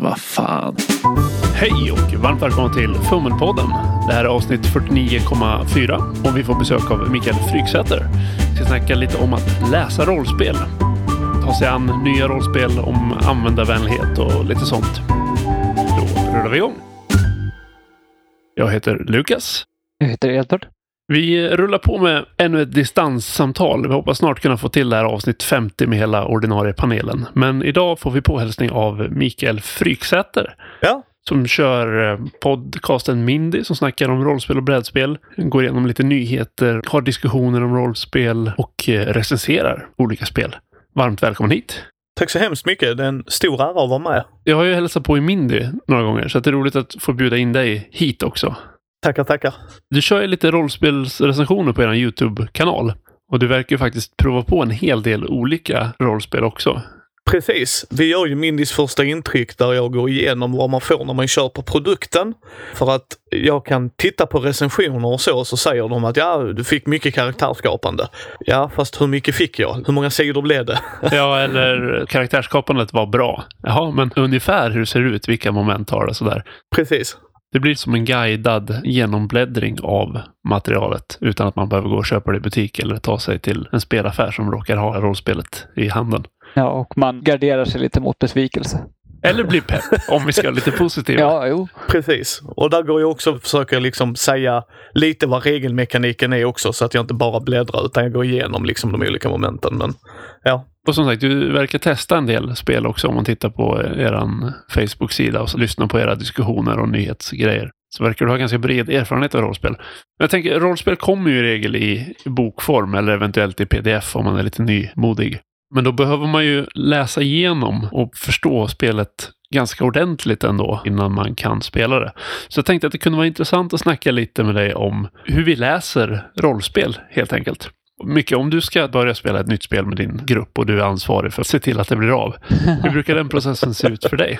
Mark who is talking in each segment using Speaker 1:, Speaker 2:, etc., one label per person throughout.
Speaker 1: Vad fan.
Speaker 2: Hej och varmt välkomna till Fummelpodden. Det här är avsnitt 49,4 och vi får besök av Mikael Fryksäter. Vi ska snacka lite om att läsa rollspel. Ta sig an nya rollspel om användarvänlighet och lite sånt. Då rullar vi igång. Jag heter Lukas.
Speaker 3: Jag heter Edvard.
Speaker 2: Vi rullar på med ännu ett distanssamtal. Vi hoppas snart kunna få till det här avsnitt 50 med hela ordinarie panelen. Men idag får vi påhälsning av Mikael Fryksäter.
Speaker 4: Ja.
Speaker 2: Som kör eh, podcasten Mindy som snackar om rollspel och brädspel. Går igenom lite nyheter, har diskussioner om rollspel och eh, recenserar olika spel. Varmt välkommen hit!
Speaker 4: Tack så hemskt mycket. Det är en stor ära att vara med.
Speaker 2: Jag har ju hälsat på i Mindy några gånger så det är roligt att få bjuda in dig hit också.
Speaker 4: Tackar, tackar.
Speaker 2: Du kör ju lite rollspelsrecensioner på er YouTube-kanal. Och du verkar ju faktiskt prova på en hel del olika rollspel också.
Speaker 4: Precis. Vi gör ju Mindys första intryck där jag går igenom vad man får när man köper produkten. För att jag kan titta på recensioner och så, så säger de att ja, du fick mycket karaktärsskapande. Ja, fast hur mycket fick jag? Hur många sidor blev det?
Speaker 2: Ja, eller karaktärsskapandet var bra. Jaha, men ungefär hur ser det ut? Vilka moment har det? Sådär.
Speaker 4: Precis.
Speaker 2: Det blir som en guidad genombläddring av materialet utan att man behöver gå och köpa det i butik eller ta sig till en spelaffär som råkar ha rollspelet i handen.
Speaker 3: Ja, och man garderar sig lite mot besvikelse.
Speaker 2: Eller bli pepp, om vi ska vara lite positiva.
Speaker 3: Ja, jo.
Speaker 4: Precis. Och där går jag också och försöker liksom säga lite vad regelmekaniken är också så att jag inte bara bläddrar utan jag går igenom liksom de olika momenten. Men ja,
Speaker 2: Och som sagt, du verkar testa en del spel också om man tittar på er Facebook-sida och lyssnar på era diskussioner och nyhetsgrejer. Så verkar du ha ganska bred erfarenhet av rollspel. Men jag tänker, rollspel kommer ju i regel i bokform eller eventuellt i pdf om man är lite nymodig. Men då behöver man ju läsa igenom och förstå spelet ganska ordentligt ändå innan man kan spela det. Så jag tänkte att det kunde vara intressant att snacka lite med dig om hur vi läser rollspel helt enkelt. Mycket om du ska börja spela ett nytt spel med din grupp och du är ansvarig för att se till att det blir av. Hur brukar den processen se ut för dig?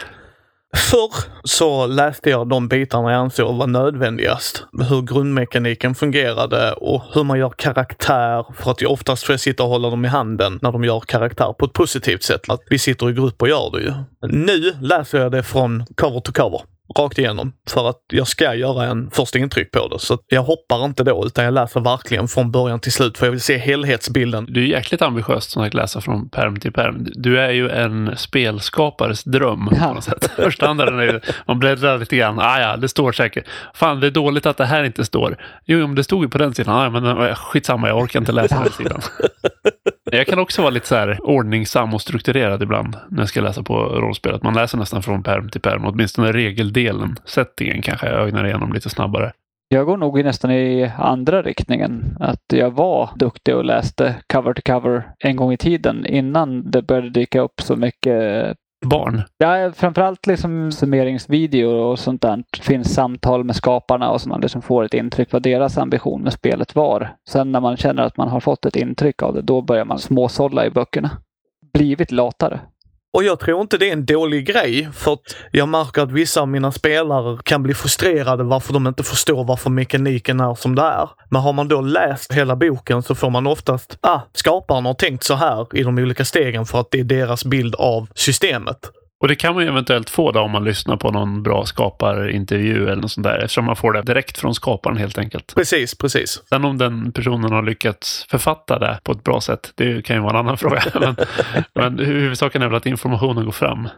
Speaker 4: Förr så läste jag de bitarna jag ansåg var nödvändigast. Hur grundmekaniken fungerade och hur man gör karaktär. För att jag oftast får jag sitta och hålla dem i handen när de gör karaktär på ett positivt sätt. Att vi sitter i grupp och gör det ju. Nu läser jag det från cover to cover. Rakt igenom. För att jag ska göra en första intryck på det. Så jag hoppar inte då utan jag läser verkligen från början till slut. För jag vill se helhetsbilden.
Speaker 2: Du är jäkligt ambitiöst som att läsa från perm till perm. Du är ju en spelskapares dröm på
Speaker 3: Ja.
Speaker 2: något sätt. Standarden är ju, man bläddrar lite grann. Ah, ja, det står säkert. Fan, det är dåligt att det här inte står. Jo, men det stod ju på den sidan. Ah, men eh, skitsamma, jag orkar inte läsa den sidan. Jag kan också vara lite så här ordningsam och strukturerad ibland när jag ska läsa på rollspel. Att man läser nästan från perm till perm. Åtminstone regeldelen, settingen kanske jag ögnar igenom lite snabbare.
Speaker 3: Jag går nog nästan i andra riktningen. Att jag var duktig och läste cover to cover en gång i tiden innan det började dyka upp så mycket
Speaker 2: Barn.
Speaker 3: Ja, framförallt liksom summeringsvideo och sånt där. Det finns samtal med skaparna och så man liksom får ett intryck vad deras ambition med spelet var. Sen när man känner att man har fått ett intryck av det, då börjar man småsålla i böckerna. Blivit latare.
Speaker 4: Och jag tror inte det är en dålig grej för att jag märker att vissa av mina spelare kan bli frustrerade varför de inte förstår varför mekaniken är som det är. Men har man då läst hela boken så får man oftast, ah, skaparen har tänkt så här i de olika stegen för att det är deras bild av systemet.
Speaker 2: Och det kan man ju eventuellt få då om man lyssnar på någon bra skaparintervju eller något sånt där. Eftersom man får det direkt från skaparen helt enkelt.
Speaker 4: Precis, precis.
Speaker 2: Sen om den personen har lyckats författa det på ett bra sätt, det kan ju vara en annan fråga. Men, men huvudsaken är väl att informationen går fram.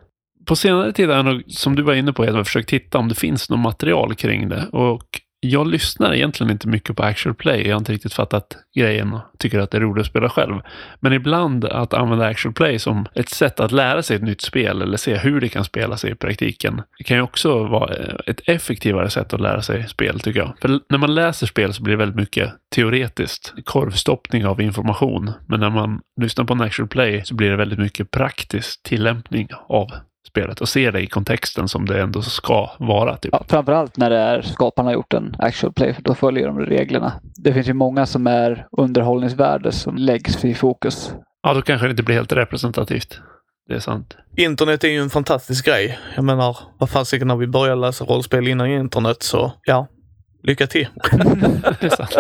Speaker 2: På senare tid har jag nog, som du var inne på, jag har försökt titta om det finns något material kring det. Och jag lyssnar egentligen inte mycket på actual play. Jag har inte riktigt fattat grejen och tycker att det är roligt att spela själv. Men ibland att använda actual play som ett sätt att lära sig ett nytt spel eller se hur det kan spela sig i praktiken. Det kan ju också vara eh, ett effektivare sätt att lära sig spel tycker jag. För när man läser spel så blir det väldigt mycket teoretiskt. Korvstoppning av information. Men när man lyssnar på en actual play så blir det väldigt mycket praktisk tillämpning av spelet och se det i kontexten som det ändå ska vara. Typ.
Speaker 3: Ja, framförallt när det är skaparna har gjort en actual play, för då följer de reglerna. Det finns ju många som är underhållningsvärde som läggs i fokus.
Speaker 2: Ja, då kanske det inte blir helt representativt. Det är sant.
Speaker 4: Internet är ju en fantastisk grej. Jag menar, vad fasiken när vi började läsa rollspel innan internet så, ja, lycka till.
Speaker 2: det är sant.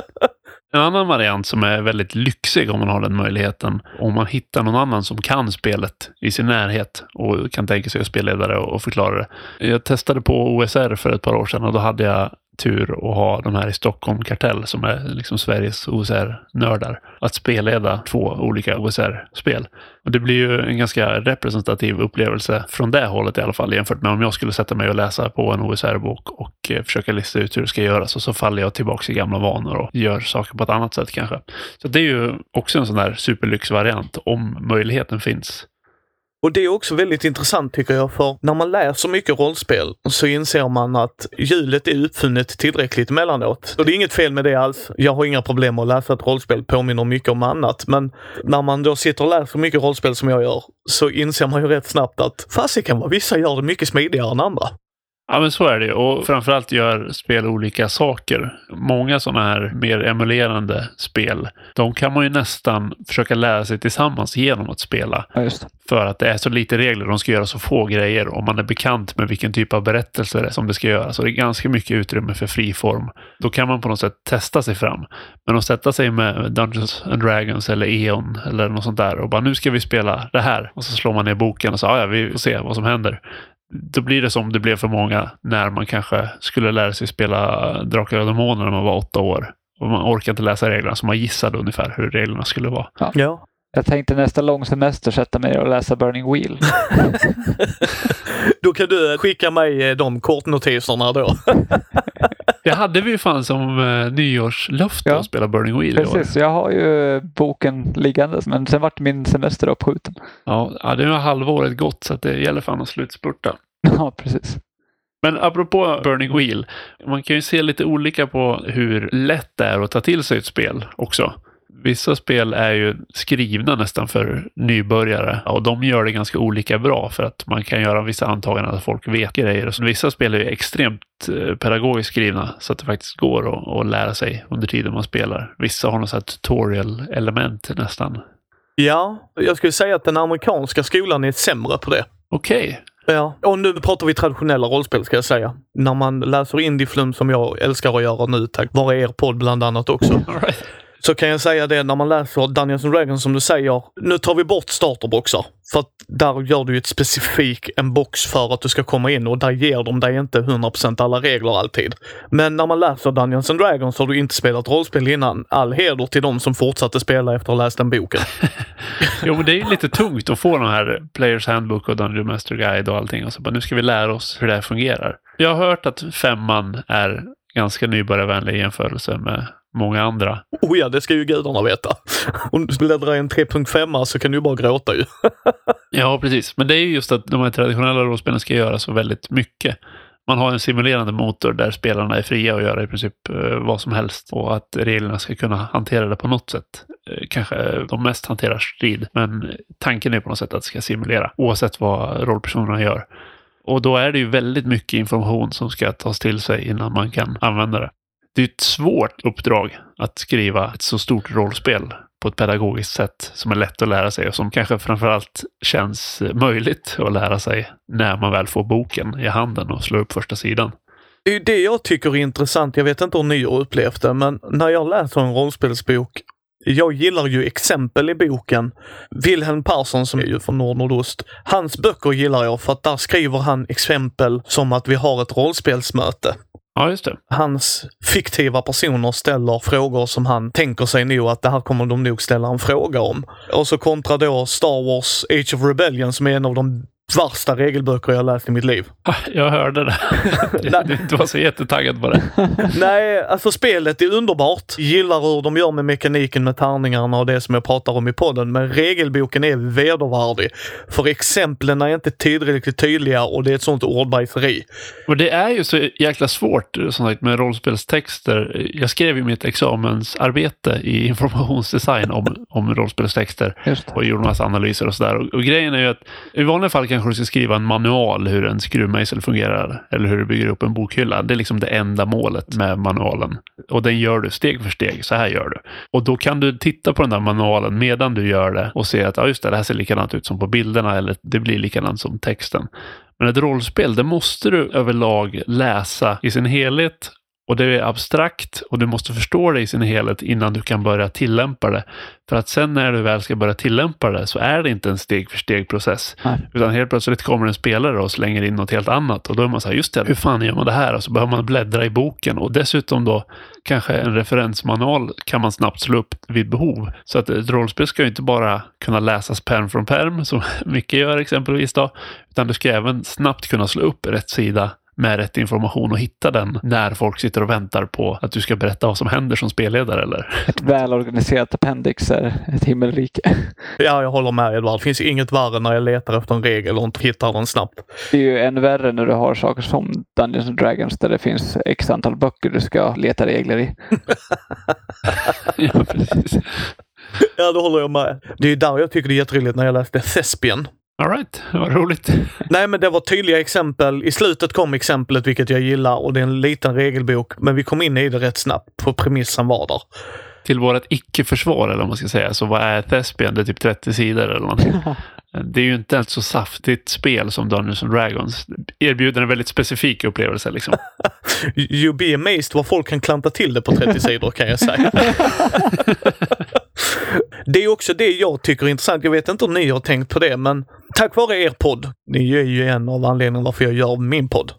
Speaker 2: En annan variant som är väldigt lyxig om man har den möjligheten, om man hittar någon annan som kan spelet i sin närhet och kan tänka sig att spelledare och förklara det. Jag testade på OSR för ett par år sedan och då hade jag tur att ha de här i Stockholm Kartell som är liksom Sveriges OSR-nördar. Att spelleda två olika OSR-spel. Och det blir ju en ganska representativ upplevelse från det hållet i alla fall jämfört med om jag skulle sätta mig och läsa på en OSR-bok och eh, försöka lista ut hur det ska göras och så faller jag tillbaka i gamla vanor och gör saker på ett annat sätt kanske. Så det är ju också en sån där superlyxvariant om möjligheten finns.
Speaker 4: Och det är också väldigt intressant tycker jag, för när man läser mycket rollspel så inser man att hjulet är uppfunnet tillräckligt emellanåt. Och det är inget fel med det alls. Jag har inga problem med att läsa ett rollspel, påminner mycket om annat. Men när man då sitter och läser mycket rollspel som jag gör så inser man ju rätt snabbt att fasiken vad vissa gör det mycket smidigare än andra.
Speaker 2: Ja, men så är det Och framförallt gör spel olika saker. Många sådana här mer emulerande spel, de kan man ju nästan försöka lära sig tillsammans genom att spela.
Speaker 3: Ja,
Speaker 2: för att det är så lite regler, de ska göra så få grejer och man är bekant med vilken typ av berättelser som det ska göra. Så det är ganska mycket utrymme för friform. Då kan man på något sätt testa sig fram. Men att sätta sig med Dungeons and Dragons eller E.ON eller något sånt där och bara nu ska vi spela det här. Och så slår man ner boken och så ja, vi får se vad som händer då blir det som det blev för många när man kanske skulle lära sig spela Drakar och Demoner när man var åtta år. Och man orkar inte läsa reglerna, så man gissade ungefär hur reglerna skulle vara.
Speaker 3: Ja. ja. Jag tänkte nästa lång semester sätta mig och läsa Burning Wheel.
Speaker 4: då kan du skicka mig de kortnotiserna då.
Speaker 2: Det hade vi ju fan som uh, nyårslöfte ja. att spela Burning Wheel
Speaker 3: Precis, jag har ju boken liggandes men sen vart min semester uppskjuten.
Speaker 2: Ja, ja det har halvåret gått så det gäller fan att slutspurta.
Speaker 3: Ja, precis.
Speaker 2: Men apropå Burning Wheel, man kan ju se lite olika på hur lätt det är att ta till sig ett spel också. Vissa spel är ju skrivna nästan för nybörjare och de gör det ganska olika bra för att man kan göra vissa antaganden att folk vet grejer. Så vissa spel är ju extremt eh, pedagogiskt skrivna så att det faktiskt går att, att lära sig under tiden man spelar. Vissa har något sånt tutorial-element nästan.
Speaker 4: Ja, jag skulle säga att den amerikanska skolan är sämre på det.
Speaker 2: Okej.
Speaker 4: Okay. Ja, och nu pratar vi traditionella rollspel ska jag säga. När man läser indieflum som jag älskar att göra nu tack vare er podd bland annat också. All right så kan jag säga det när man läser Dungeons and Dragons som du säger. Nu tar vi bort starterboxar. För att där gör du ett specifik en box för att du ska komma in och där ger de dig inte 100% alla regler alltid. Men när man läser Dungeons and Dragons har du inte spelat rollspel innan. All heder till de som fortsatte spela efter att ha läst den boken.
Speaker 2: jo, men det är ju lite tungt att få de här Players Handbook och Dungeon Master Guide och allting. Och så bara, nu ska vi lära oss hur det här fungerar. Jag har hört att femman är ganska nybörjarvänlig i jämförelse med många andra.
Speaker 4: Oh ja, det ska ju gudarna veta. Om du bläddrar i en 3.5 så kan du bara gråta ju.
Speaker 2: ja, precis. Men det är ju just att de här traditionella rollspelen ska göra så väldigt mycket. Man har en simulerande motor där spelarna är fria att göra i princip eh, vad som helst och att reglerna ska kunna hantera det på något sätt. Eh, kanske de mest hanterar strid, men tanken är på något sätt att det ska simulera oavsett vad rollpersonerna gör. Och då är det ju väldigt mycket information som ska tas till sig innan man kan använda det det är ett svårt uppdrag att skriva ett så stort rollspel på ett pedagogiskt sätt som är lätt att lära sig och som kanske framförallt känns möjligt att lära sig när man väl får boken i handen och slår upp första sidan.
Speaker 4: Det är det jag tycker är intressant. Jag vet inte om ni har upplevt det, men när jag läser en rollspelsbok jag gillar ju exempel i boken. Wilhelm Persson som är ju från Nord Nordost. Hans böcker gillar jag för att där skriver han exempel som att vi har ett rollspelsmöte.
Speaker 2: Ja, just det.
Speaker 4: Hans fiktiva personer ställer frågor som han tänker sig nog att det här kommer de nog ställa en fråga om. Och så kontra då Star Wars Age of Rebellion som är en av de värsta regelböcker jag läst i mitt liv.
Speaker 2: Jag hörde det. du var så jättetaggad på det.
Speaker 4: Nej, alltså spelet är underbart. Gillar hur de gör med mekaniken med tärningarna och det som jag pratar om i podden. Men regelboken är vedervärdig. För exemplen är inte tillräckligt tydliga och det är ett sånt ordbajseri.
Speaker 2: Och det är ju så jäkla svårt som sagt med rollspelstexter. Jag skrev ju mitt examensarbete i informationsdesign om, om rollspelstexter och gjorde en massa analyser och sådär. Och, och grejen är ju att i vanliga fall kan kanske du ska skriva en manual hur en skruvmejsel fungerar. Eller hur du bygger upp en bokhylla. Det är liksom det enda målet med manualen. Och den gör du steg för steg. Så här gör du. Och då kan du titta på den där manualen medan du gör det och se att ja, just det, det här ser likadant ut som på bilderna eller det blir likadant som texten. Men ett rollspel, det måste du överlag läsa i sin helhet och det är abstrakt och du måste förstå det i sin helhet innan du kan börja tillämpa det. För att sen när du väl ska börja tillämpa det så är det inte en steg för steg process.
Speaker 3: Nej.
Speaker 2: Utan helt plötsligt kommer en spelare och slänger in något helt annat. Och då är man så här, just det, hur fan gör man det här? Och så behöver man bläddra i boken. Och dessutom då kanske en referensmanual kan man snabbt slå upp vid behov. Så att ett rollspel ska ju inte bara kunna läsas perm från perm, som Micke gör exempelvis då. Utan du ska även snabbt kunna slå upp rätt sida med rätt information och hitta den när folk sitter och väntar på att du ska berätta vad som händer som spelledare eller?
Speaker 3: Ett välorganiserat appendix är ett himmelrike.
Speaker 4: Ja, jag håller med Edvard. Det finns inget värre när jag letar efter en regel och inte hittar den snabbt.
Speaker 3: Det är ju än värre när du har saker som Dungeons and Dragons där det finns x antal böcker du ska leta regler i.
Speaker 2: ja, precis.
Speaker 4: Ja, det håller jag med. Det är där jag tycker det är jätteroligt när jag läste Thespian.
Speaker 2: All right, vad roligt.
Speaker 4: Nej, men det var tydliga exempel. I slutet kom exemplet, vilket jag gillar, och det är en liten regelbok. Men vi kom in i det rätt snabbt, för premissen var där.
Speaker 2: Till vårt icke-försvar, eller vad man ska säga, så vad är Thespian? Det är typ 30 sidor eller någonting. Det är ju inte ett så saftigt spel som Dungeons and Dragons. Erbjuder en väldigt specifik upplevelse liksom.
Speaker 4: You be amazed vad folk kan klanta till det på 30 sidor kan jag säga. Det är också det jag tycker är intressant. Jag vet inte om ni har tänkt på det, men tack vare er podd, ni är ju en av anledningarna varför jag gör min podd.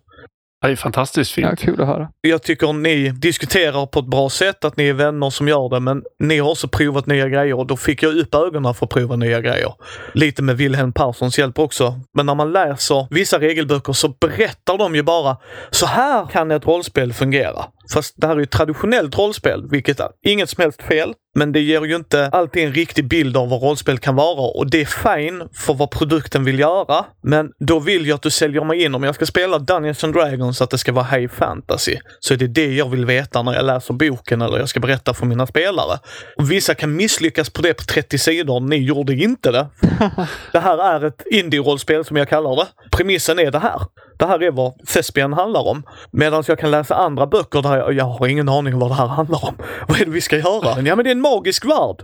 Speaker 2: Det är fantastiskt fint.
Speaker 3: Ja, kul att höra.
Speaker 4: Jag tycker ni diskuterar på ett bra sätt, att ni är vänner som gör det, men ni har också provat nya grejer och då fick jag upp ögonen för att prova nya grejer. Lite med Wilhelm Perssons hjälp också. Men när man läser vissa regelböcker så berättar de ju bara så här kan ett rollspel fungera. Fast det här är ju ett traditionellt rollspel, vilket är inget som helst fel. Men det ger ju inte alltid en riktig bild av vad rollspel kan vara och det är fine för vad produkten vill göra. Men då vill jag att du säljer mig in. Om jag ska spela Dungeons and Dragons att det ska vara high fantasy, så är det det jag vill veta när jag läser boken eller jag ska berätta för mina spelare. Och vissa kan misslyckas på det på 30 sidor. Ni gjorde inte det. det här är ett indie-rollspel som jag kallar det. Premissen är det här. Det här är vad Thespian handlar om. Medan jag kan läsa andra böcker där jag, jag har ingen aning om vad det här handlar om. Vad är det vi ska göra? Ja, men det är en magisk värld.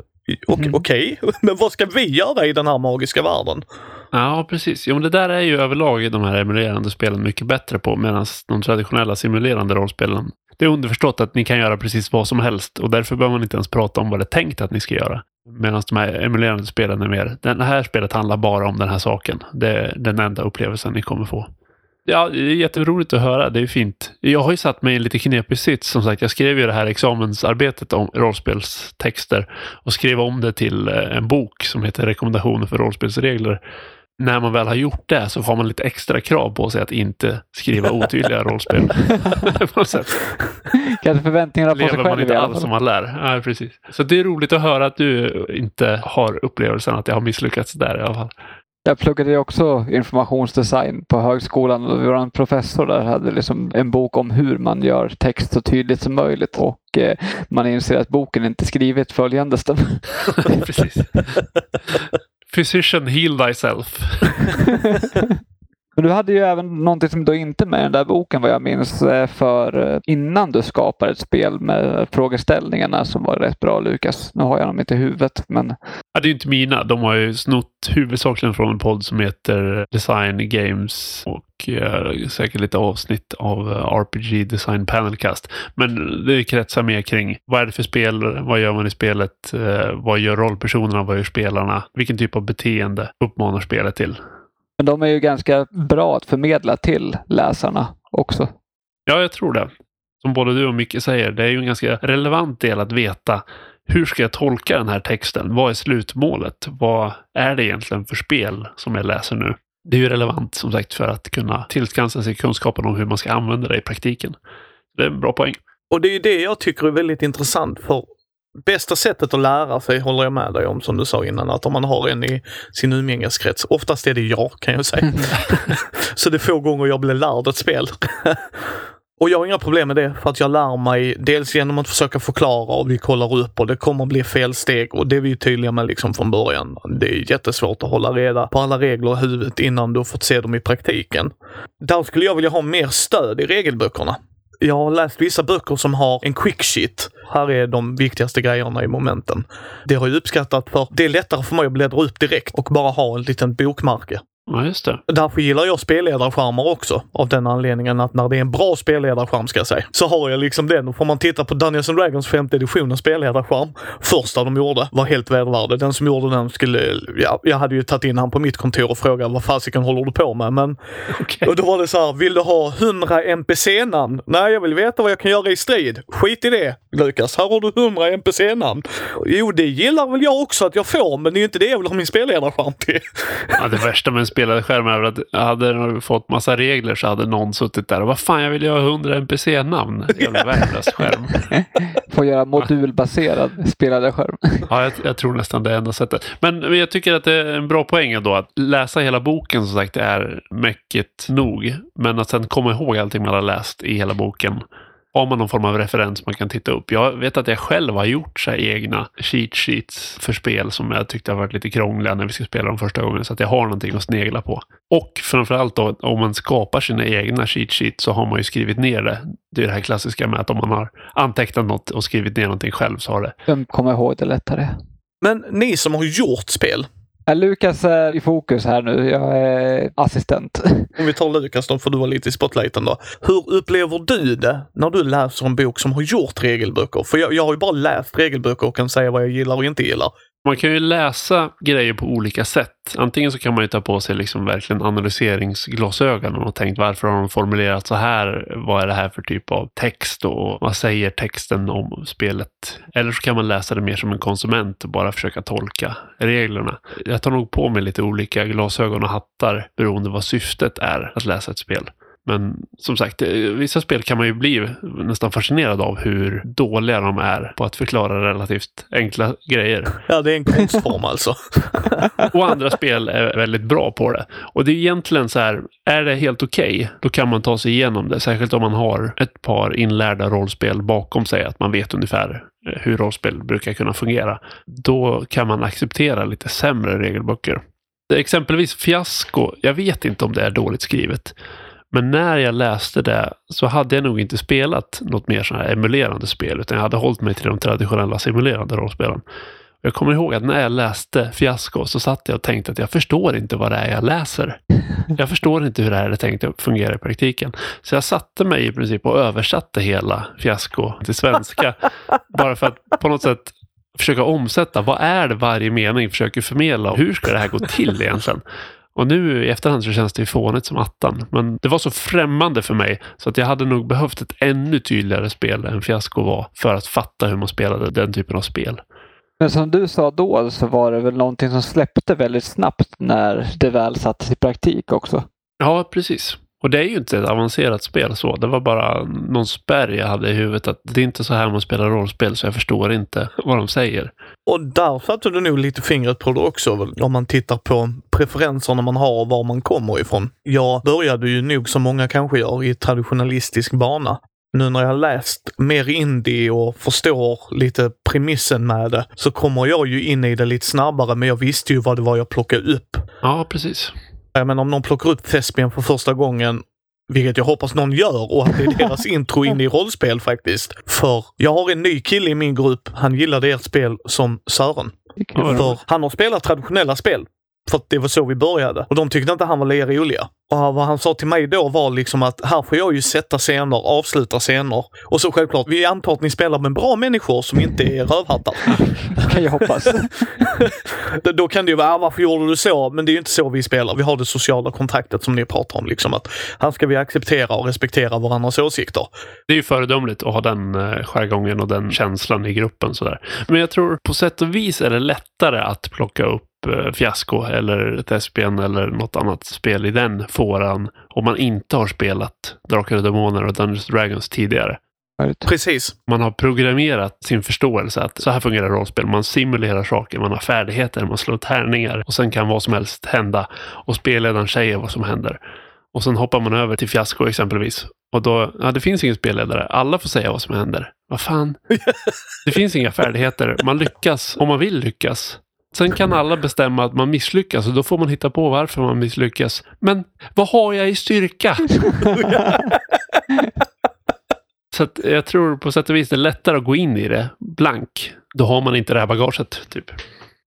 Speaker 3: Mm.
Speaker 4: Okej, men vad ska vi göra i den här magiska världen?
Speaker 2: Ja, precis. Jo, men det där är ju överlag i de här emulerande spelen mycket bättre på, medan de traditionella simulerande rollspelen, det är underförstått att ni kan göra precis vad som helst och därför behöver man inte ens prata om vad det är tänkt att ni ska göra. Medan de här emulerande spelen är mer, det här spelet handlar bara om den här saken. Det är den enda upplevelsen ni kommer få. Ja, det är jätteroligt att höra. Det är fint. Jag har ju satt mig i en lite knepig sits. Som sagt, jag skrev ju det här examensarbetet om rollspelstexter och skrev om det till eh, en bok som heter Rekommendationer för rollspelsregler. När man väl har gjort det så har man lite extra krav på sig att inte skriva otydliga rollspel. på något sätt.
Speaker 3: Kanske förväntningarna på sig
Speaker 2: man
Speaker 3: själv i
Speaker 2: inte alls som man lär. Ja, precis. Så det är roligt att höra att du inte har upplevelsen att jag har misslyckats där i alla fall.
Speaker 3: Jag pluggade ju också informationsdesign på högskolan och vår professor där hade liksom en bok om hur man gör text så tydligt som möjligt och eh, man inser att boken inte skrivit följande stäm.
Speaker 2: precis. Physician heal thyself.
Speaker 3: Men du hade ju även någonting som då inte med i den där boken vad jag minns eh, för eh, innan du skapade ett spel med frågeställningarna som var rätt bra Lukas. Nu har jag dem inte i huvudet men
Speaker 2: Ja, det är ju inte mina. De har ju snott huvudsakligen från en podd som heter Design Games och eh, säkert lite avsnitt av eh, RPG Design Panelcast. Men det kretsar mer kring vad är det för spel, vad gör man i spelet, eh, vad gör rollpersonerna, vad gör spelarna, vilken typ av beteende uppmanar spelet till.
Speaker 3: Men de är ju ganska bra att förmedla till läsarna också.
Speaker 2: Ja, jag tror det. Som både du och Micke säger, det är ju en ganska relevant del att veta hur ska jag tolka den här texten? Vad är slutmålet? Vad är det egentligen för spel som jag läser nu? Det är ju relevant som sagt för att kunna tillskansa sig kunskapen om hur man ska använda det i praktiken. Det är en bra poäng.
Speaker 4: Och det är ju det jag tycker är väldigt intressant för bästa sättet att lära sig håller jag med dig om som du sa innan, att om man har en i sin umgängeskrets. Oftast är det jag kan jag säga. Så det är få gånger jag blir lärd ett spel. Och jag har inga problem med det för att jag lär mig dels genom att försöka förklara och vi kollar upp och det kommer bli felsteg och det är vi tydliga med liksom från början. Det är jättesvårt att hålla reda på alla regler i huvudet innan du har fått se dem i praktiken. Där skulle jag vilja ha mer stöd i regelböckerna. Jag har läst vissa böcker som har en quick shit. Här är de viktigaste grejerna i momenten. Det har jag uppskattat för det är lättare för mig att bläddra upp direkt och bara ha en liten bokmärke.
Speaker 2: Ja, just det.
Speaker 4: Därför gillar jag spelledarskärmar också. Av den anledningen att när det är en bra spelledarskärm ska jag säga, så har jag liksom den. Och får man titta på Dungeons and Dragons femte editionens spelledarskärm, första de gjorde, var helt vedervärdig. Den som gjorde den skulle, ja, jag hade ju tagit in han på mitt kontor och frågat vad fasiken håller du på med? Men
Speaker 2: Okej.
Speaker 4: och då var det så här, vill du ha 100 NPC-namn? Nej, jag vill veta vad jag kan göra i strid. Skit i det, Lukas. Här har du 100 NPC-namn. Jo, det gillar väl jag också att jag får, men det är ju inte det jag vill ha min spelledarskärm till.
Speaker 2: Ja, det värsta med en spelad skärm är väl att hade den fått massa regler så hade någon suttit där och vad fan, jag vill ju ha 100 NPC-namn. Jävla värdelös skärm.
Speaker 3: Får göra modulbaserad spelade skärm.
Speaker 2: Ja, jag, jag tror nästan det är enda sättet. Men, men jag tycker att det är en bra poäng ändå. Att läsa hela boken som sagt är mäckigt nog. Men att sen komma ihåg allting man har läst i hela boken. Har man någon form av referens man kan titta upp. Jag vet att jag själv har gjort så här egna cheat sheets för spel som jag tyckte har varit lite krångliga när vi ska spela dem första gången. Så att jag har någonting att snegla på. Och framförallt då om man skapar sina egna cheat sheets så har man ju skrivit ner det. Det är det här klassiska med att om man har antecknat något och skrivit ner någonting själv så har det
Speaker 3: Vem kommer ihåg det lättare?
Speaker 4: Men ni som har gjort spel,
Speaker 3: Lukas är i fokus här nu. Jag är assistent.
Speaker 4: om vi tar Lukas då, för du var lite i spotlighten då. Hur upplever du det när du läser en bok som har gjort regelböcker? För jag, jag har ju bara läst regelböcker och kan säga vad jag gillar och inte gillar.
Speaker 2: Man kan ju läsa grejer på olika sätt. Antingen så kan man ju ta på sig liksom verkligen analyseringsglasögonen och tänkt varför har de formulerat så här? Vad är det här för typ av text och vad säger texten om spelet? Eller så kan man läsa det mer som en konsument och bara försöka tolka reglerna. Jag tar nog på mig lite olika glasögon och hattar beroende vad syftet är att läsa ett spel. Men som sagt, eh, vissa spel kan man ju bli nästan fascinerad av hur dåliga de är på att förklara relativt enkla grejer.
Speaker 4: Ja, det är en konstform alltså.
Speaker 2: Och andra spel är väldigt bra på det. Och det är egentligen så här, är det helt okej, då kan man ta sig igenom det. Särskilt om man har ett par inlärda rollspel bakom sig, att man vet ungefär eh, hur rollspel brukar kunna fungera. Då kan man acceptera lite sämre regelböcker. Exempelvis Fiasko, jag vet inte om det är dåligt skrivet. Men när jag läste det så hade jag nog inte spelat något mer sån här emulerande spel, utan jag hade hållit mig till de traditionella simulerande rollspelen. Jag kommer ihåg att när jag läste Fiasko så satt jag och tänkte att jag förstår inte vad det är jag läser. Jag förstår inte hur det här är tänkt att fungera i praktiken. Så jag satte mig i princip och översatte hela Fiasko till svenska. bara för att på något sätt försöka omsätta. Vad är det varje mening försöker förmedla? Hur ska det här gå till egentligen? Och nu i efterhand så känns det ju fånigt som attan. Men det var så främmande för mig så att jag hade nog behövt ett ännu tydligare spel än Fiasko var för att fatta hur man spelade den typen av spel.
Speaker 3: Men som du sa då så var det väl någonting som släppte väldigt snabbt när det väl sattes i praktik också.
Speaker 2: Ja, precis. Och det är ju inte ett avancerat spel så. Det var bara någon spärr jag hade i huvudet att det är inte så här man spelar rollspel så jag förstår inte vad de säger.
Speaker 4: Och där satte du nog lite fingret på det också, om man tittar på preferenserna man har och var man kommer ifrån. Jag började ju nog, som många kanske gör, i traditionalistisk bana. Nu när jag har läst mer indie och förstår lite premissen med det så kommer jag ju in i det lite snabbare, men jag visste ju vad det var jag plockade upp.
Speaker 2: Ja, precis.
Speaker 4: Jag menar om någon plockar upp Thespian för första gången, vilket jag hoppas någon gör och att det är deras intro in i rollspel faktiskt. För jag har en ny kille i min grupp, han gillade ert spel som Sören. För han har spelat traditionella spel. För att det var så vi började. Och de tyckte inte han var lika roliga. Och vad han sa till mig då var liksom att här får jag ju sätta scener, avsluta scener. Och så självklart, vi antar att ni spelar med bra människor som inte är rövhattar.
Speaker 3: kan jag hoppas.
Speaker 4: Då- kan det ju vara, "Ah, varför gjorde du så? Men det är ju inte så vi spelar. Vi har det sociala kontraktet som ni pratar om. Liksom att här ska vi acceptera och respektera varandras åsikter.
Speaker 2: Det är ju föredömligt att ha den eh, jargongen och den känslan i gruppen. Sådär. Men jag tror på sätt och vis är det lättare att plocka upp eh, Fiasko eller Thespian eller något annat spel i den fåran om man inte har spelat Drakar och Demoner och Dungeons Dragons tidigare.
Speaker 4: Precis.
Speaker 2: Man har programmerat sin förståelse att så här fungerar rollspel. Man simulerar saker, man har färdigheter, man slår tärningar och sen kan vad som helst hända. Och spelledaren säger vad som händer. Och sen hoppar man över till fiasko exempelvis. Och då, ja det finns ingen spelledare. Alla får säga vad som händer. Vad fan? Det finns inga färdigheter. Man lyckas om man vill lyckas. Sen kan alla bestämma att man misslyckas och då får man hitta på varför man misslyckas. Men vad har jag i styrka? Så att jag tror på sätt och vis det är lättare att gå in i det blank. Då har man inte det här bagaget, typ.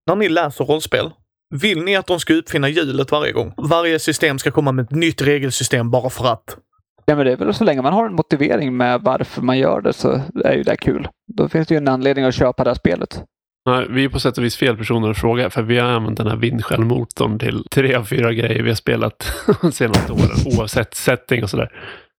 Speaker 4: När ni läser rollspel, Vill ni att de ska uppfinna hjulet varje gång? Varje system ska komma med ett nytt regelsystem bara för att.
Speaker 3: Ja, men det är väl så länge man har en motivering med varför man gör det så är ju det kul. Då finns det ju en anledning att köpa det här spelet.
Speaker 2: Nej, vi är på sätt och vis fel personer att fråga, för vi har använt den här vindskälmotorn till tre av fyra grejer vi har spelat de senaste åren, oavsett setting och sådär.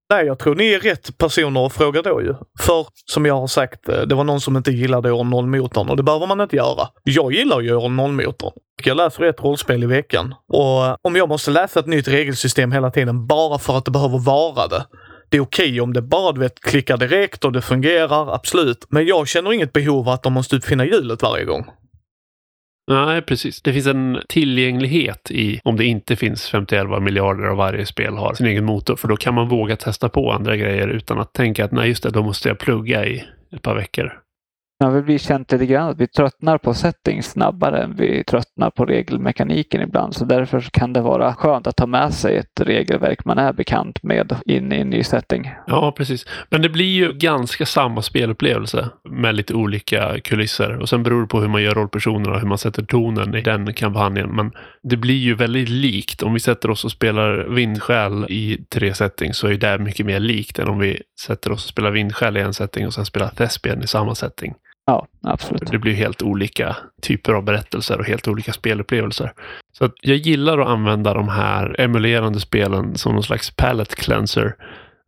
Speaker 4: Nej, jag tror ni är rätt personer att fråga då ju. För som jag har sagt, eh, det var någon som inte gillade år 0-motorn och det behöver man inte göra. Jag gillar ju år 0-motorn. Jag läser ett rollspel i veckan och eh, om jag måste läsa ett nytt regelsystem hela tiden bara för att det behöver vara det. Det är okej okay om det bara du vet, klickar direkt och det fungerar, absolut. Men jag känner inget behov av att de måste typ uppfinna hjulet varje gång.
Speaker 2: Nej, precis. Det finns en tillgänglighet i om det inte finns 51 miljarder och varje spel har sin egen motor. För då kan man våga testa på andra grejer utan att tänka att nej, just det, då måste jag plugga i ett par veckor.
Speaker 3: Ja, vi blir känt lite grann att vi tröttnar på settings snabbare än vi tröttnar på regelmekaniken ibland. Så därför kan det vara skönt att ta med sig ett regelverk man är bekant med in i en ny setting.
Speaker 2: Ja, precis. Men det blir ju ganska samma spelupplevelse med lite olika kulisser. Och sen beror det på hur man gör rollpersonerna och hur man sätter tonen i den kampanjen. Men det blir ju väldigt likt. Om vi sätter oss och spelar vindskäl i tre settings så är det mycket mer likt än om vi sätter oss och spelar vindskäl i en setting och sen spelar Thespian i samma setting.
Speaker 3: Ja, absolut.
Speaker 2: Det blir helt olika typer av berättelser och helt olika spelupplevelser. Så att jag gillar att använda de här emulerande spelen som någon slags palette cleanser.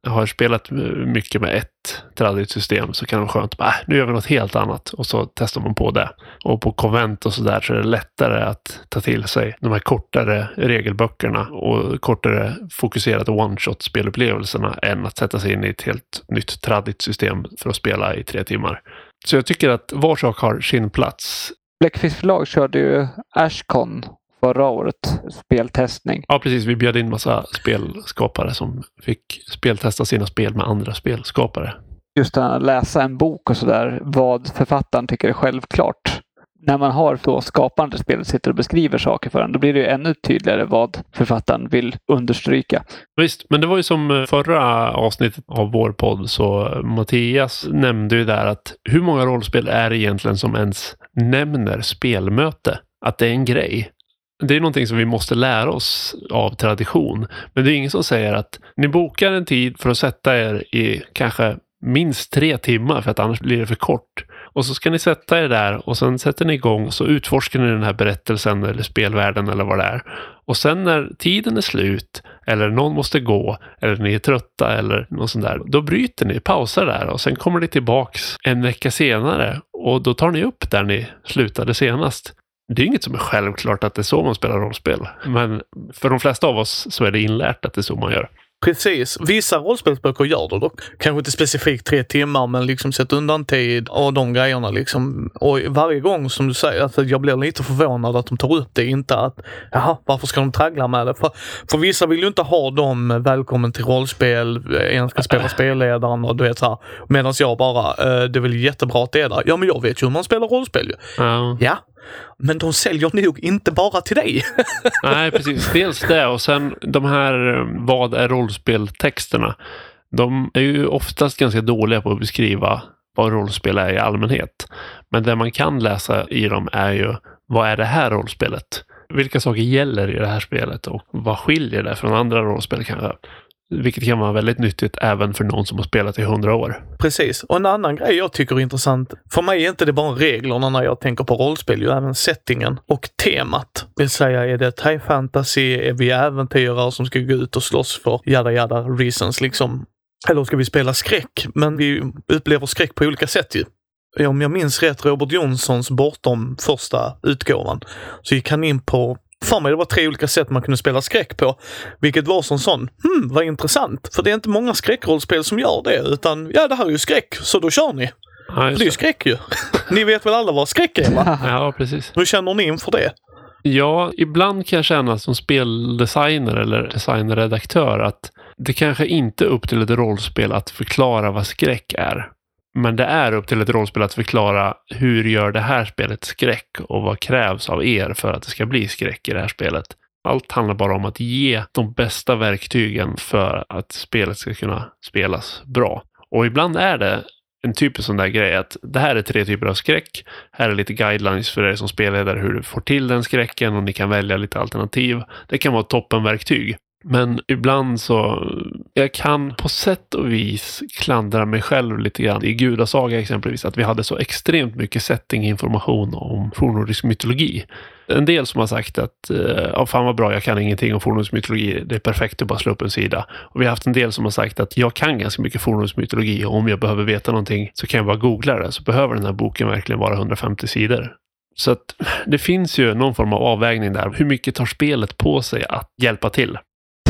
Speaker 2: Jag har spelat mycket med ett tradit system så kan det vara skönt att äh, nu gör vi något helt annat och så testar man på det. Och på konvent och så där så är det lättare att ta till sig de här kortare regelböckerna och kortare fokuserade one-shot spelupplevelserna än att sätta sig in i ett helt nytt tradit system för att spela i tre timmar. Så jag tycker att var sak har sin plats.
Speaker 3: Bläckfisk förlag körde ju Ashcon förra året, speltestning.
Speaker 2: Ja, precis. Vi bjöd in massa spelskapare som fick speltesta sina spel med andra spelskapare.
Speaker 3: Just att läsa en bok och sådär, vad författaren tycker är självklart. När man har då skapande spel sitter och beskriver saker för en, då blir det ju ännu tydligare vad författaren vill understryka.
Speaker 2: Visst, men det var ju som eh, förra avsnittet av vår podd så eh, Mattias nämnde ju där att hur många rollspel är det egentligen som ens nämner spelmöte? Att det är en grej det är någonting som vi måste lära oss av tradition. Men det är ingen som säger att ni bokar en tid för att sätta er i kanske minst tre timmar för att annars blir det för kort. Och så ska ni sätta er där och sen sätter ni igång och så utforskar ni den här berättelsen eller spelvärlden eller vad det är. Och sen när tiden är slut eller någon måste gå eller ni är trötta eller något sånt där. Då bryter ni, pausar där och sen kommer ni tillbaks en vecka senare och då tar ni upp där ni slutade senast det är inget som är självklart att det är så man spelar rollspel. Men för de flesta av oss så är det inlärt att det är så man gör.
Speaker 4: Precis. Vissa rollspelsböcker gör det dock. Kanske inte specifikt tre timmar, men liksom sätt undan tid och de grejerna liksom. Och varje gång som du säger, alltså jag blir lite förvånad att de tar upp det. Inte att, jaha, varför ska de traggla med det? För, för vissa vill ju inte ha dem välkommen till rollspel, en ska spela spelledaren och du vet så här. Medan jag bara, eh, det är väl jättebra att det är där. Ja, men jag vet ju hur man spelar rollspel ju.
Speaker 2: Mm.
Speaker 4: Ja, men de säljer nog inte bara till dig.
Speaker 2: Nej, precis. Dels det och sen de här eh, vad är rollspeltexterna. De är ju oftast ganska dåliga på att beskriva vad rollspel är i allmänhet. Men det man kan läsa i dem är ju vad är det här rollspelet? Vilka saker gäller i det här spelet och vad skiljer det från andra rollspel kanske? Vilket kan vara väldigt nyttigt även för någon som har spelat i hundra år.
Speaker 4: Precis. Och en annan grej jag tycker är intressant. För mig är inte det bara reglerna när jag tänker på rollspel, ju även settingen och temat. Det Vill säga, är det high fantasy? Är vi äventyrare som ska gå ut och slåss för jada jada reasons liksom? Eller ska vi spela skräck? Men vi upplever skräck på olika sätt ju om jag minns rätt, Robert Jonssons Bortom första utgåvan, så gick han in på för mig det var tre olika sätt man kunde spela skräck på. Vilket var som sån, hmm, vad intressant. För det är inte många skräckrollspel som gör det, utan ja, det här är ju skräck, så då kör ni. Ja, det är ju skräck ju. ni vet väl alla vad skräck är va?
Speaker 2: Ja, precis.
Speaker 4: Hur känner ni inför det?
Speaker 2: Ja, ibland kan jag känna som speldesigner eller designredaktör att det kanske inte är upp till ett rollspel att förklara vad skräck är. Men det är upp till ett rollspel att förklara hur gör det här spelet skräck och vad krävs av er för att det ska bli skräck i det här spelet. Allt handlar bara om att ge de bästa verktygen för att spelet ska kunna spelas bra. Och ibland är det en typisk sån där grej att det här är tre typer av skräck. Här är lite guidelines för er som spelledare hur du får till den skräcken och ni kan välja lite alternativ. Det kan vara toppenverktyg. Men ibland så, jag kan på sätt och vis klandra mig själv lite grann. I Gudasaga exempelvis, att vi hade så extremt mycket settinginformation om fornnordisk mytologi. En del som har sagt att, eh, ja fan vad bra, jag kan ingenting om fornnordisk mytologi. Det är perfekt att bara slå upp en sida. Och vi har haft en del som har sagt att jag kan ganska mycket fornnordisk mytologi och om jag behöver veta någonting så kan jag bara googla det. Så behöver den här boken verkligen vara 150 sidor. Så att det finns ju någon form av avvägning där. Hur mycket tar spelet på sig att hjälpa till?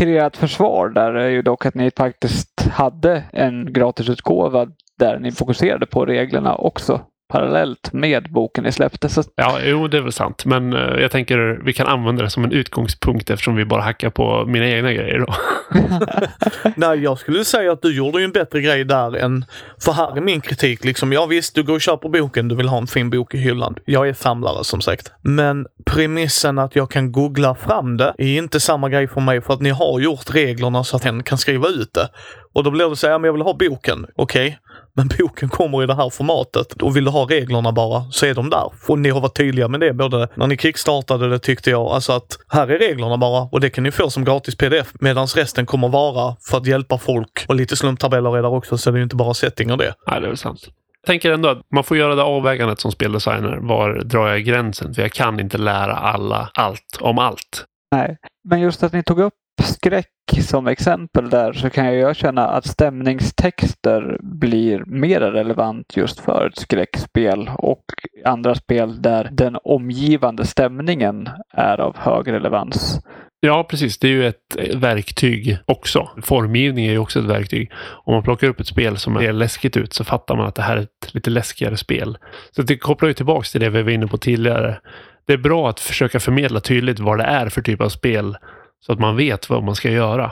Speaker 3: Till ert försvar där är ju dock att ni faktiskt hade en gratisutgåva där ni fokuserade på reglerna också parallellt med boken ni släppte. Så...
Speaker 2: Ja, jo, det är väl sant. Men uh, jag tänker vi kan använda det som en utgångspunkt eftersom vi bara hackar på mina egna grejer då.
Speaker 4: Nej, jag skulle säga att du gjorde ju en bättre grej där än... För här är min kritik liksom. Ja visst, du går och köper boken, du vill ha en fin bok i hyllan. Jag är samlare som sagt. Men premissen att jag kan googla fram det är inte samma grej för mig för att ni har gjort reglerna så att en kan skriva ut det. Och då blir det så här, men jag vill ha boken. Okej, okay. Men boken kommer i det här formatet och vill du ha reglerna bara så är de där. Och ni har varit tydliga med det både när ni kickstartade det tyckte jag, alltså att här är reglerna bara och det kan ni få som gratis pdf medan resten kommer vara för att hjälpa folk och lite slumptabeller är där också så det är ju inte bara setting och det.
Speaker 2: Nej, det är väl sant. Jag tänker ändå att man får göra det avvägandet som speldesigner. Var drar jag gränsen? För jag kan inte lära alla allt om allt.
Speaker 3: Nej, men just att ni tog upp skräck som exempel där så kan jag känna att stämningstexter blir mer relevant just för ett skräckspel och andra spel där den omgivande stämningen är av hög relevans.
Speaker 2: Ja, precis. Det är ju ett verktyg också. Formgivning är ju också ett verktyg. Om man plockar upp ett spel som ser läskigt ut så fattar man att det här är ett lite läskigare spel. Så det kopplar ju tillbaks till det vi var inne på tidigare. Det är bra att försöka förmedla tydligt vad det är för typ av spel så att man vet vad man ska göra.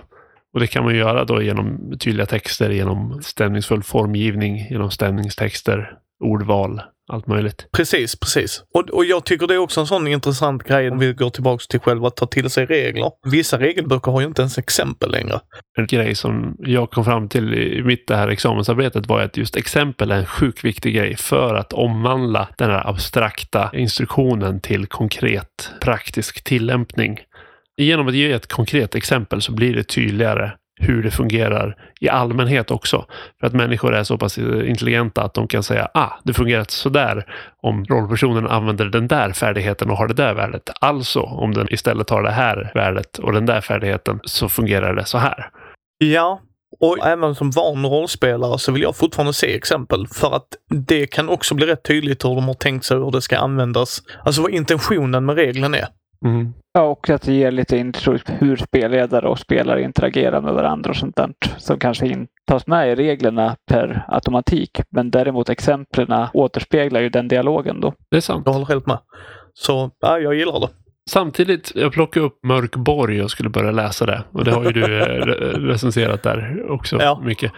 Speaker 2: Och det kan man göra då genom tydliga texter, genom stämningsfull formgivning, genom stämningstexter, ordval, allt möjligt.
Speaker 4: Precis, precis. Och, och jag tycker det är också en sån intressant grej om vi går tillbaks till själva att ta till sig regler. Vissa regelböcker har ju inte ens exempel längre.
Speaker 2: En grej som jag kom fram till i mitt det här examensarbetet var att just exempel är en sjukt viktig grej för att omvandla den här abstrakta instruktionen till konkret praktisk tillämpning. Genom att ge ett konkret exempel så blir det tydligare hur det fungerar i allmänhet också. För att människor är så pass intelligenta att de kan säga ah, det fungerar sådär om rollpersonen använder den där färdigheten och har det där värdet. Alltså om den istället har det här värdet och den där färdigheten så fungerar det så här.
Speaker 4: Ja, och även som van rollspelare så vill jag fortfarande se exempel för att det kan också bli rätt tydligt hur de har tänkt sig hur det ska användas. Alltså vad intentionen med regeln är.
Speaker 3: Mm. Ja, och att det ger lite intryck hur spelledare och spelare interagerar med varandra och sånt där som kanske inte tas med i reglerna per automatik. Men däremot exemplen återspeglar ju den dialogen då.
Speaker 2: Det är sant.
Speaker 4: Jag håller helt med. Så ja, jag gillar det.
Speaker 2: Samtidigt, jag plockade upp Mörkborg och skulle börja läsa det. Och det har ju du eh, recenserat där också ja. mycket.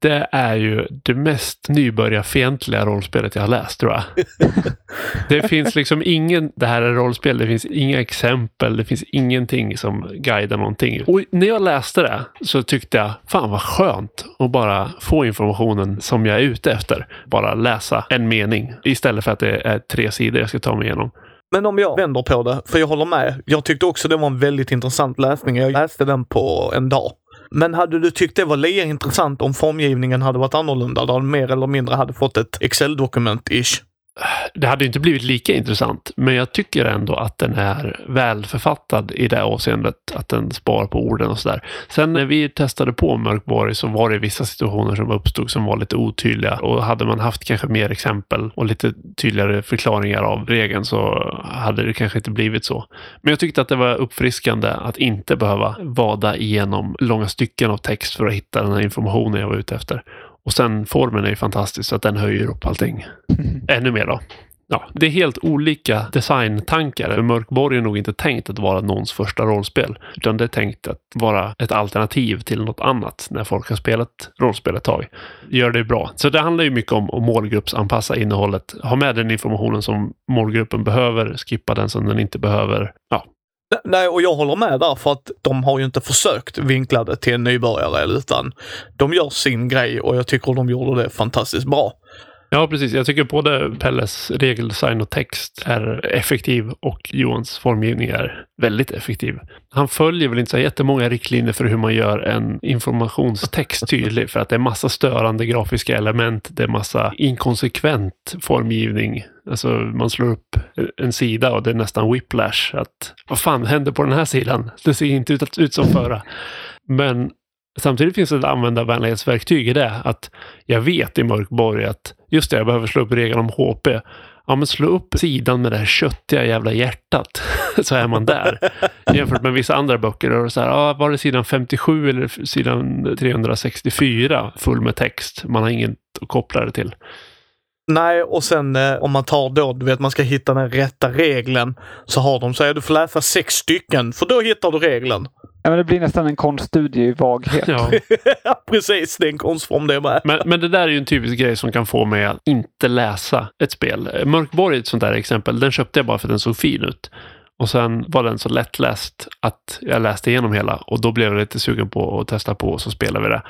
Speaker 2: Det är ju det mest nybörjarfientliga rollspelet jag har läst tror jag. det finns liksom ingen, det här är rollspel, det finns inga exempel, det finns ingenting som guidar någonting. Och när jag läste det så tyckte jag, fan vad skönt att bara få informationen som jag är ute efter. Bara läsa en mening istället för att det är tre sidor jag ska ta mig igenom.
Speaker 4: Men om jag vänder på det, för jag håller med. Jag tyckte också det var en väldigt intressant läsning. Jag läste den på en dag. Men hade du tyckt det var lika intressant om formgivningen hade varit annorlunda? Där mer eller mindre hade fått ett Excel-dokument-ish?
Speaker 2: Det hade inte blivit lika intressant, men jag tycker ändå att den är välförfattad i det avseendet, att den spar på orden och sådär. Sen när vi testade på Mörkborg så var det vissa situationer som uppstod som var lite otydliga och hade man haft kanske mer exempel och lite tydligare förklaringar av regeln så hade det kanske inte blivit så. Men jag tyckte att det var uppfriskande att inte behöva vada igenom långa stycken av text för att hitta den här informationen jag var ute efter. Och sen formen är ju fantastisk så att den höjer upp allting ännu mer då. Ja, det är helt olika designtankar. Mörkborg är nog inte tänkt att vara någons första rollspel. Utan det är tänkt att vara ett alternativ till något annat när folk har spelat rollspel ett tag. Gör det bra. Så det handlar ju mycket om att målgruppsanpassa innehållet. Ha med den informationen som målgruppen behöver, skippa den som den inte behöver. Ja,
Speaker 4: Nej, och jag håller med där för att de har ju inte försökt vinkla det till en nybörjare utan de gör sin grej och jag tycker de gjorde det fantastiskt bra.
Speaker 2: Ja, precis. Jag tycker både Pelles regeldesign och text är effektiv och Johans formgivning är väldigt effektiv. Han följer väl inte så jättemånga riktlinjer för hur man gör en informationstext tydlig för att det är massa störande grafiska element. Det är massa inkonsekvent formgivning. Alltså man slår upp en sida och det är nästan whiplash. Att vad fan händer på den här sidan? Det ser inte ut, ut som förra. Men Samtidigt finns det ett användarvänlighetsverktyg i det. Att jag vet i Mörkborg att just det, jag behöver slå upp regeln om HP. Ja, men slå upp sidan med det här köttiga jävla hjärtat. så är man där. Jämfört med vissa andra böcker. Och så här, ja, var det sidan 57 eller sidan 364 full med text? Man har inget att koppla det till.
Speaker 4: Nej, och sen eh, om man tar då, du vet man ska hitta den rätta regeln. Så har de så här, du får läsa sex stycken för då hittar du regeln.
Speaker 3: Ja, men det blir nästan en konststudie i vaghet.
Speaker 2: Ja.
Speaker 4: Precis, det är en konstform det med.
Speaker 2: Men, men det där är ju en typisk grej som kan få mig att inte läsa ett spel. Mörkborg är ett sånt där exempel. Den köpte jag bara för att den såg fin ut. Och sen var den så lättläst att jag läste igenom hela och då blev jag lite sugen på att testa på och så spelade vi det.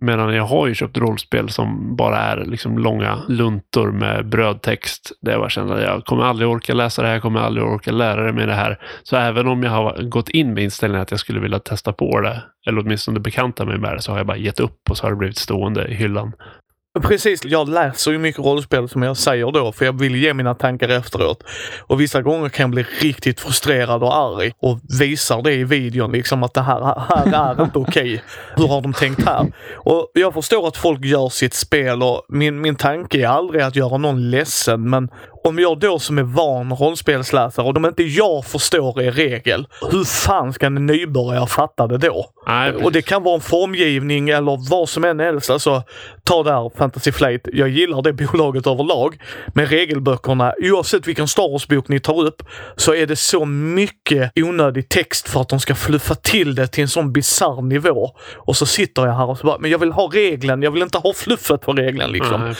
Speaker 2: Medan jag har ju köpt rollspel som bara är liksom långa luntor med brödtext. Där jag bara känner att jag kommer aldrig orka läsa det här, jag kommer aldrig orka lära mig det här. Så även om jag har gått in med inställningen att jag skulle vilja testa på det, eller åtminstone bekanta mig med det, så har jag bara gett upp och så har det blivit stående i hyllan.
Speaker 4: Precis, jag läser ju mycket rollspel som jag säger då, för jag vill ge mina tankar efteråt. Och vissa gånger kan jag bli riktigt frustrerad och arg och visar det i videon liksom att det här, här är inte okej. Okay. Hur har de tänkt här? Och jag förstår att folk gör sitt spel och min, min tanke är aldrig att göra någon ledsen, men om jag då som är van rollspelsläsare och om inte jag förstår er regel, hur fan ska en nybörjare fatta det då?
Speaker 2: Nej,
Speaker 4: och det kan vara en formgivning eller vad som än helst. Alltså, ta där Fantasy Flight. Jag gillar det bolaget överlag. Men regelböckerna, oavsett vilken Star Wars-bok ni tar upp, så är det så mycket onödig text för att de ska fluffa till det till en sån bisarr nivå. Och så sitter jag här och så bara, men jag vill ha regeln. Jag vill inte ha fluffet på regeln liksom.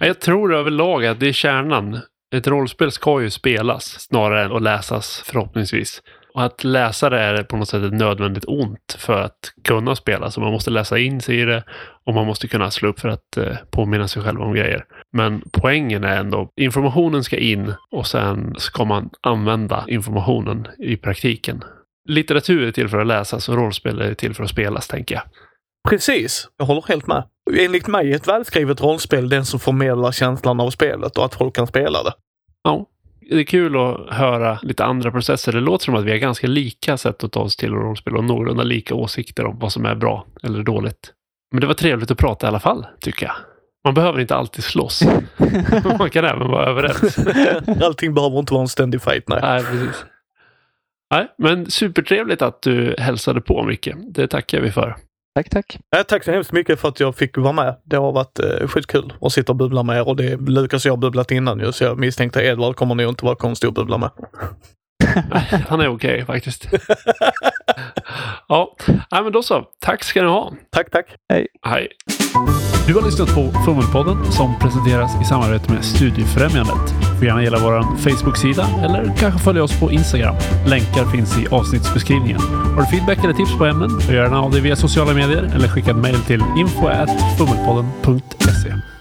Speaker 2: Nej, jag tror överlag att det är kärnan ett rollspel ska ju spelas snarare än att läsas förhoppningsvis. Och att läsa det är på något sätt ett nödvändigt ont för att kunna spela. Så man måste läsa in sig i det och man måste kunna slå upp för att eh, påminna sig själv om grejer. Men poängen är ändå, informationen ska in och sen ska man använda informationen i praktiken. Litteratur är till för att läsas och rollspel är till för att spelas, tänker jag.
Speaker 4: Precis, jag håller helt med. Enligt mig ett välskrivet rollspel den som förmedlar känslan av spelet och att folk kan spela det.
Speaker 2: Ja, det är kul att höra lite andra processer. Det låter som att vi har ganska lika sätt att ta oss till rollspel och någorlunda lika åsikter om vad som är bra eller dåligt. Men det var trevligt att prata i alla fall, tycker jag. Man behöver inte alltid slåss. Man kan även vara överens.
Speaker 4: Allting behöver inte vara en ständig fight, nej.
Speaker 2: Nej, precis. Nej, men supertrevligt att du hälsade på Micke. Det tackar vi för.
Speaker 3: Tack, tack.
Speaker 4: Ja, tack så hemskt mycket för att jag fick vara med. Det har varit eh, skitkul att sitta och bubbla med er och det Lukas och jag har bubblat innan ju, så jag misstänkte Edvard kommer nog inte vara konstig att bubbla med.
Speaker 2: Han är okej okay, faktiskt. ja, Nej, men då så. Tack ska ni ha.
Speaker 4: Tack, tack.
Speaker 3: Hej.
Speaker 2: Hej. Du har lyssnat på Fummelpodden som presenteras i samarbete med Studiefrämjandet. Du får gärna gilla vår Facebook-sida eller kanske följa oss på Instagram. Länkar finns i avsnittsbeskrivningen. Har du feedback eller tips på ämnen, gör gärna av dig via sociala medier eller skicka ett mejl till info.fummelpodden.se.